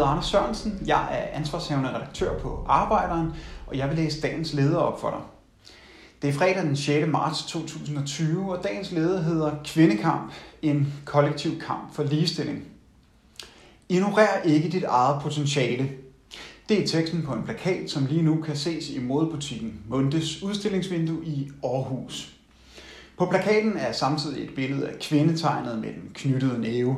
hedder Anders Sørensen, jeg er ansvarshavende redaktør på Arbejderen, og jeg vil læse dagens leder op for dig. Det er fredag den 6. marts 2020, og dagens leder hedder Kvindekamp, en kollektiv kamp for ligestilling. Ignorer ikke dit eget potentiale. Det er teksten på en plakat, som lige nu kan ses i modebutikken Mundes udstillingsvindue i Aarhus. På plakaten er samtidig et billede af kvindetegnet med den knyttede næve.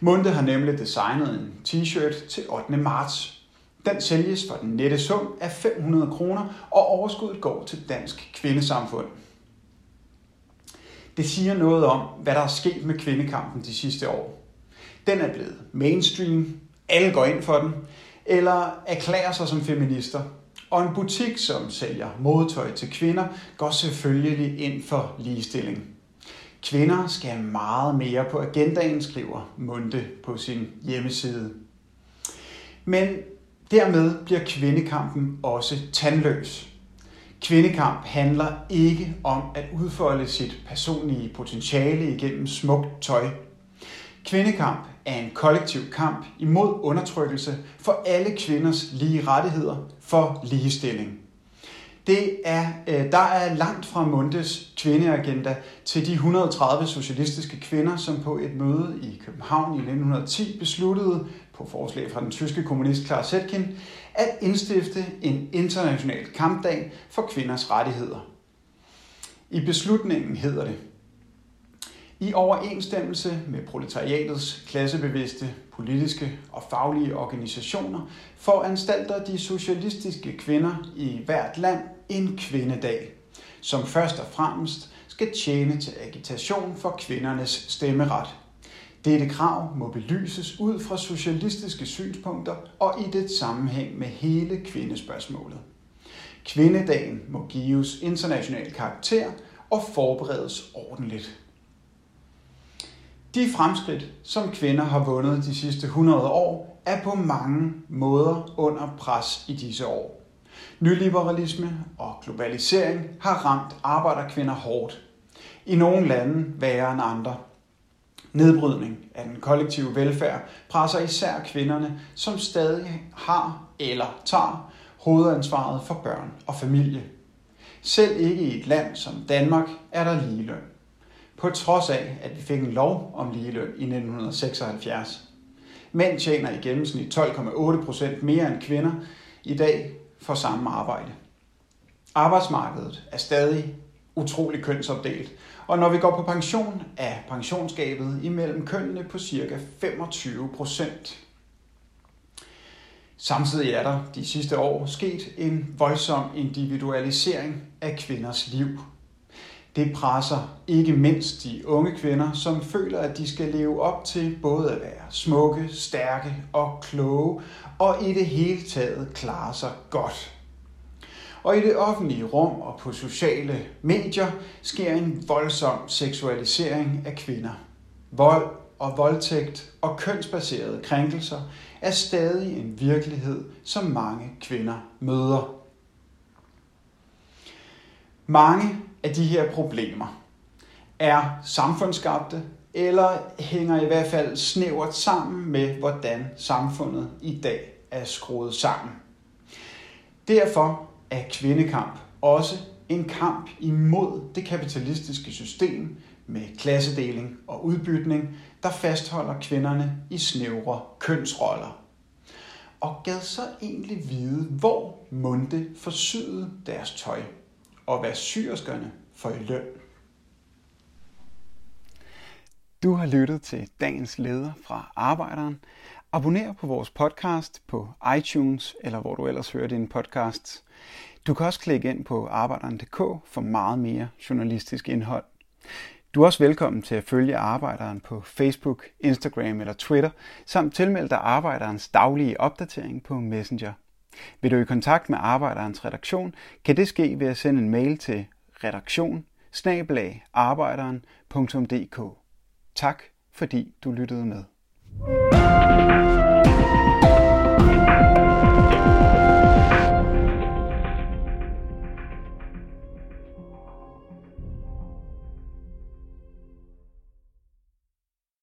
Munde har nemlig designet en t-shirt til 8. marts. Den sælges for den nette sum af 500 kroner, og overskuddet går til Dansk Kvindesamfund. Det siger noget om, hvad der er sket med kvindekampen de sidste år. Den er blevet mainstream, alle går ind for den, eller erklærer sig som feminister. Og en butik, som sælger modetøj til kvinder, går selvfølgelig ind for ligestilling. Kvinder skal meget mere på agendaen, skriver Munde på sin hjemmeside. Men dermed bliver kvindekampen også tandløs. Kvindekamp handler ikke om at udfolde sit personlige potentiale igennem smukt tøj. Kvindekamp er en kollektiv kamp imod undertrykkelse for alle kvinders lige rettigheder for ligestilling. Det er, øh, der er langt fra Mundes kvindeagenda til de 130 socialistiske kvinder, som på et møde i København i 1910 besluttede, på forslag fra den tyske kommunist Clara Zetkin, at indstifte en international kampdag for kvinders rettigheder. I beslutningen hedder det, i overensstemmelse med proletariatets klassebevidste politiske og faglige organisationer foranstalter de socialistiske kvinder i hvert land en kvindedag, som først og fremmest skal tjene til agitation for kvindernes stemmeret. Dette krav må belyses ud fra socialistiske synspunkter og i det sammenhæng med hele kvindespørgsmålet. Kvindedagen må gives international karakter og forberedes ordentligt. De fremskridt, som kvinder har vundet de sidste 100 år, er på mange måder under pres i disse år. Nyliberalisme og globalisering har ramt arbejderkvinder hårdt. I nogle lande værre end andre. Nedbrydning af den kollektive velfærd presser især kvinderne, som stadig har eller tager hovedansvaret for børn og familie. Selv ikke i et land som Danmark er der ligeløn på trods af, at vi fik en lov om ligeløn i 1976. Mænd tjener i gennemsnit 12,8 procent mere end kvinder i dag for samme arbejde. Arbejdsmarkedet er stadig utrolig kønsopdelt, og når vi går på pension, er pensionsgabet imellem kønnene på ca. 25 procent. Samtidig er der de sidste år sket en voldsom individualisering af kvinders liv det presser ikke mindst de unge kvinder, som føler, at de skal leve op til både at være smukke, stærke og kloge, og i det hele taget klare sig godt. Og i det offentlige rum og på sociale medier sker en voldsom seksualisering af kvinder. Vold og voldtægt og kønsbaserede krænkelser er stadig en virkelighed, som mange kvinder møder. Mange af de her problemer er samfundsskabte, eller hænger i hvert fald snævert sammen med, hvordan samfundet i dag er skruet sammen. Derfor er kvindekamp også en kamp imod det kapitalistiske system med klassedeling og udbytning, der fastholder kvinderne i snævre kønsroller. Og gad så egentlig vide, hvor Munde forsyede deres tøj og hvad syrskerne får i løn. Du har lyttet til dagens leder fra Arbejderen. Abonner på vores podcast på iTunes, eller hvor du ellers hører din podcast. Du kan også klikke ind på arbejderen.dk for meget mere journalistisk indhold. Du er også velkommen til at følge Arbejderen på Facebook, Instagram eller Twitter, samt tilmelde dig Arbejderens daglige opdatering på Messenger. Vil du i kontakt med Arbejderens redaktion, kan det ske ved at sende en mail til redaktion Tak fordi du lyttede med.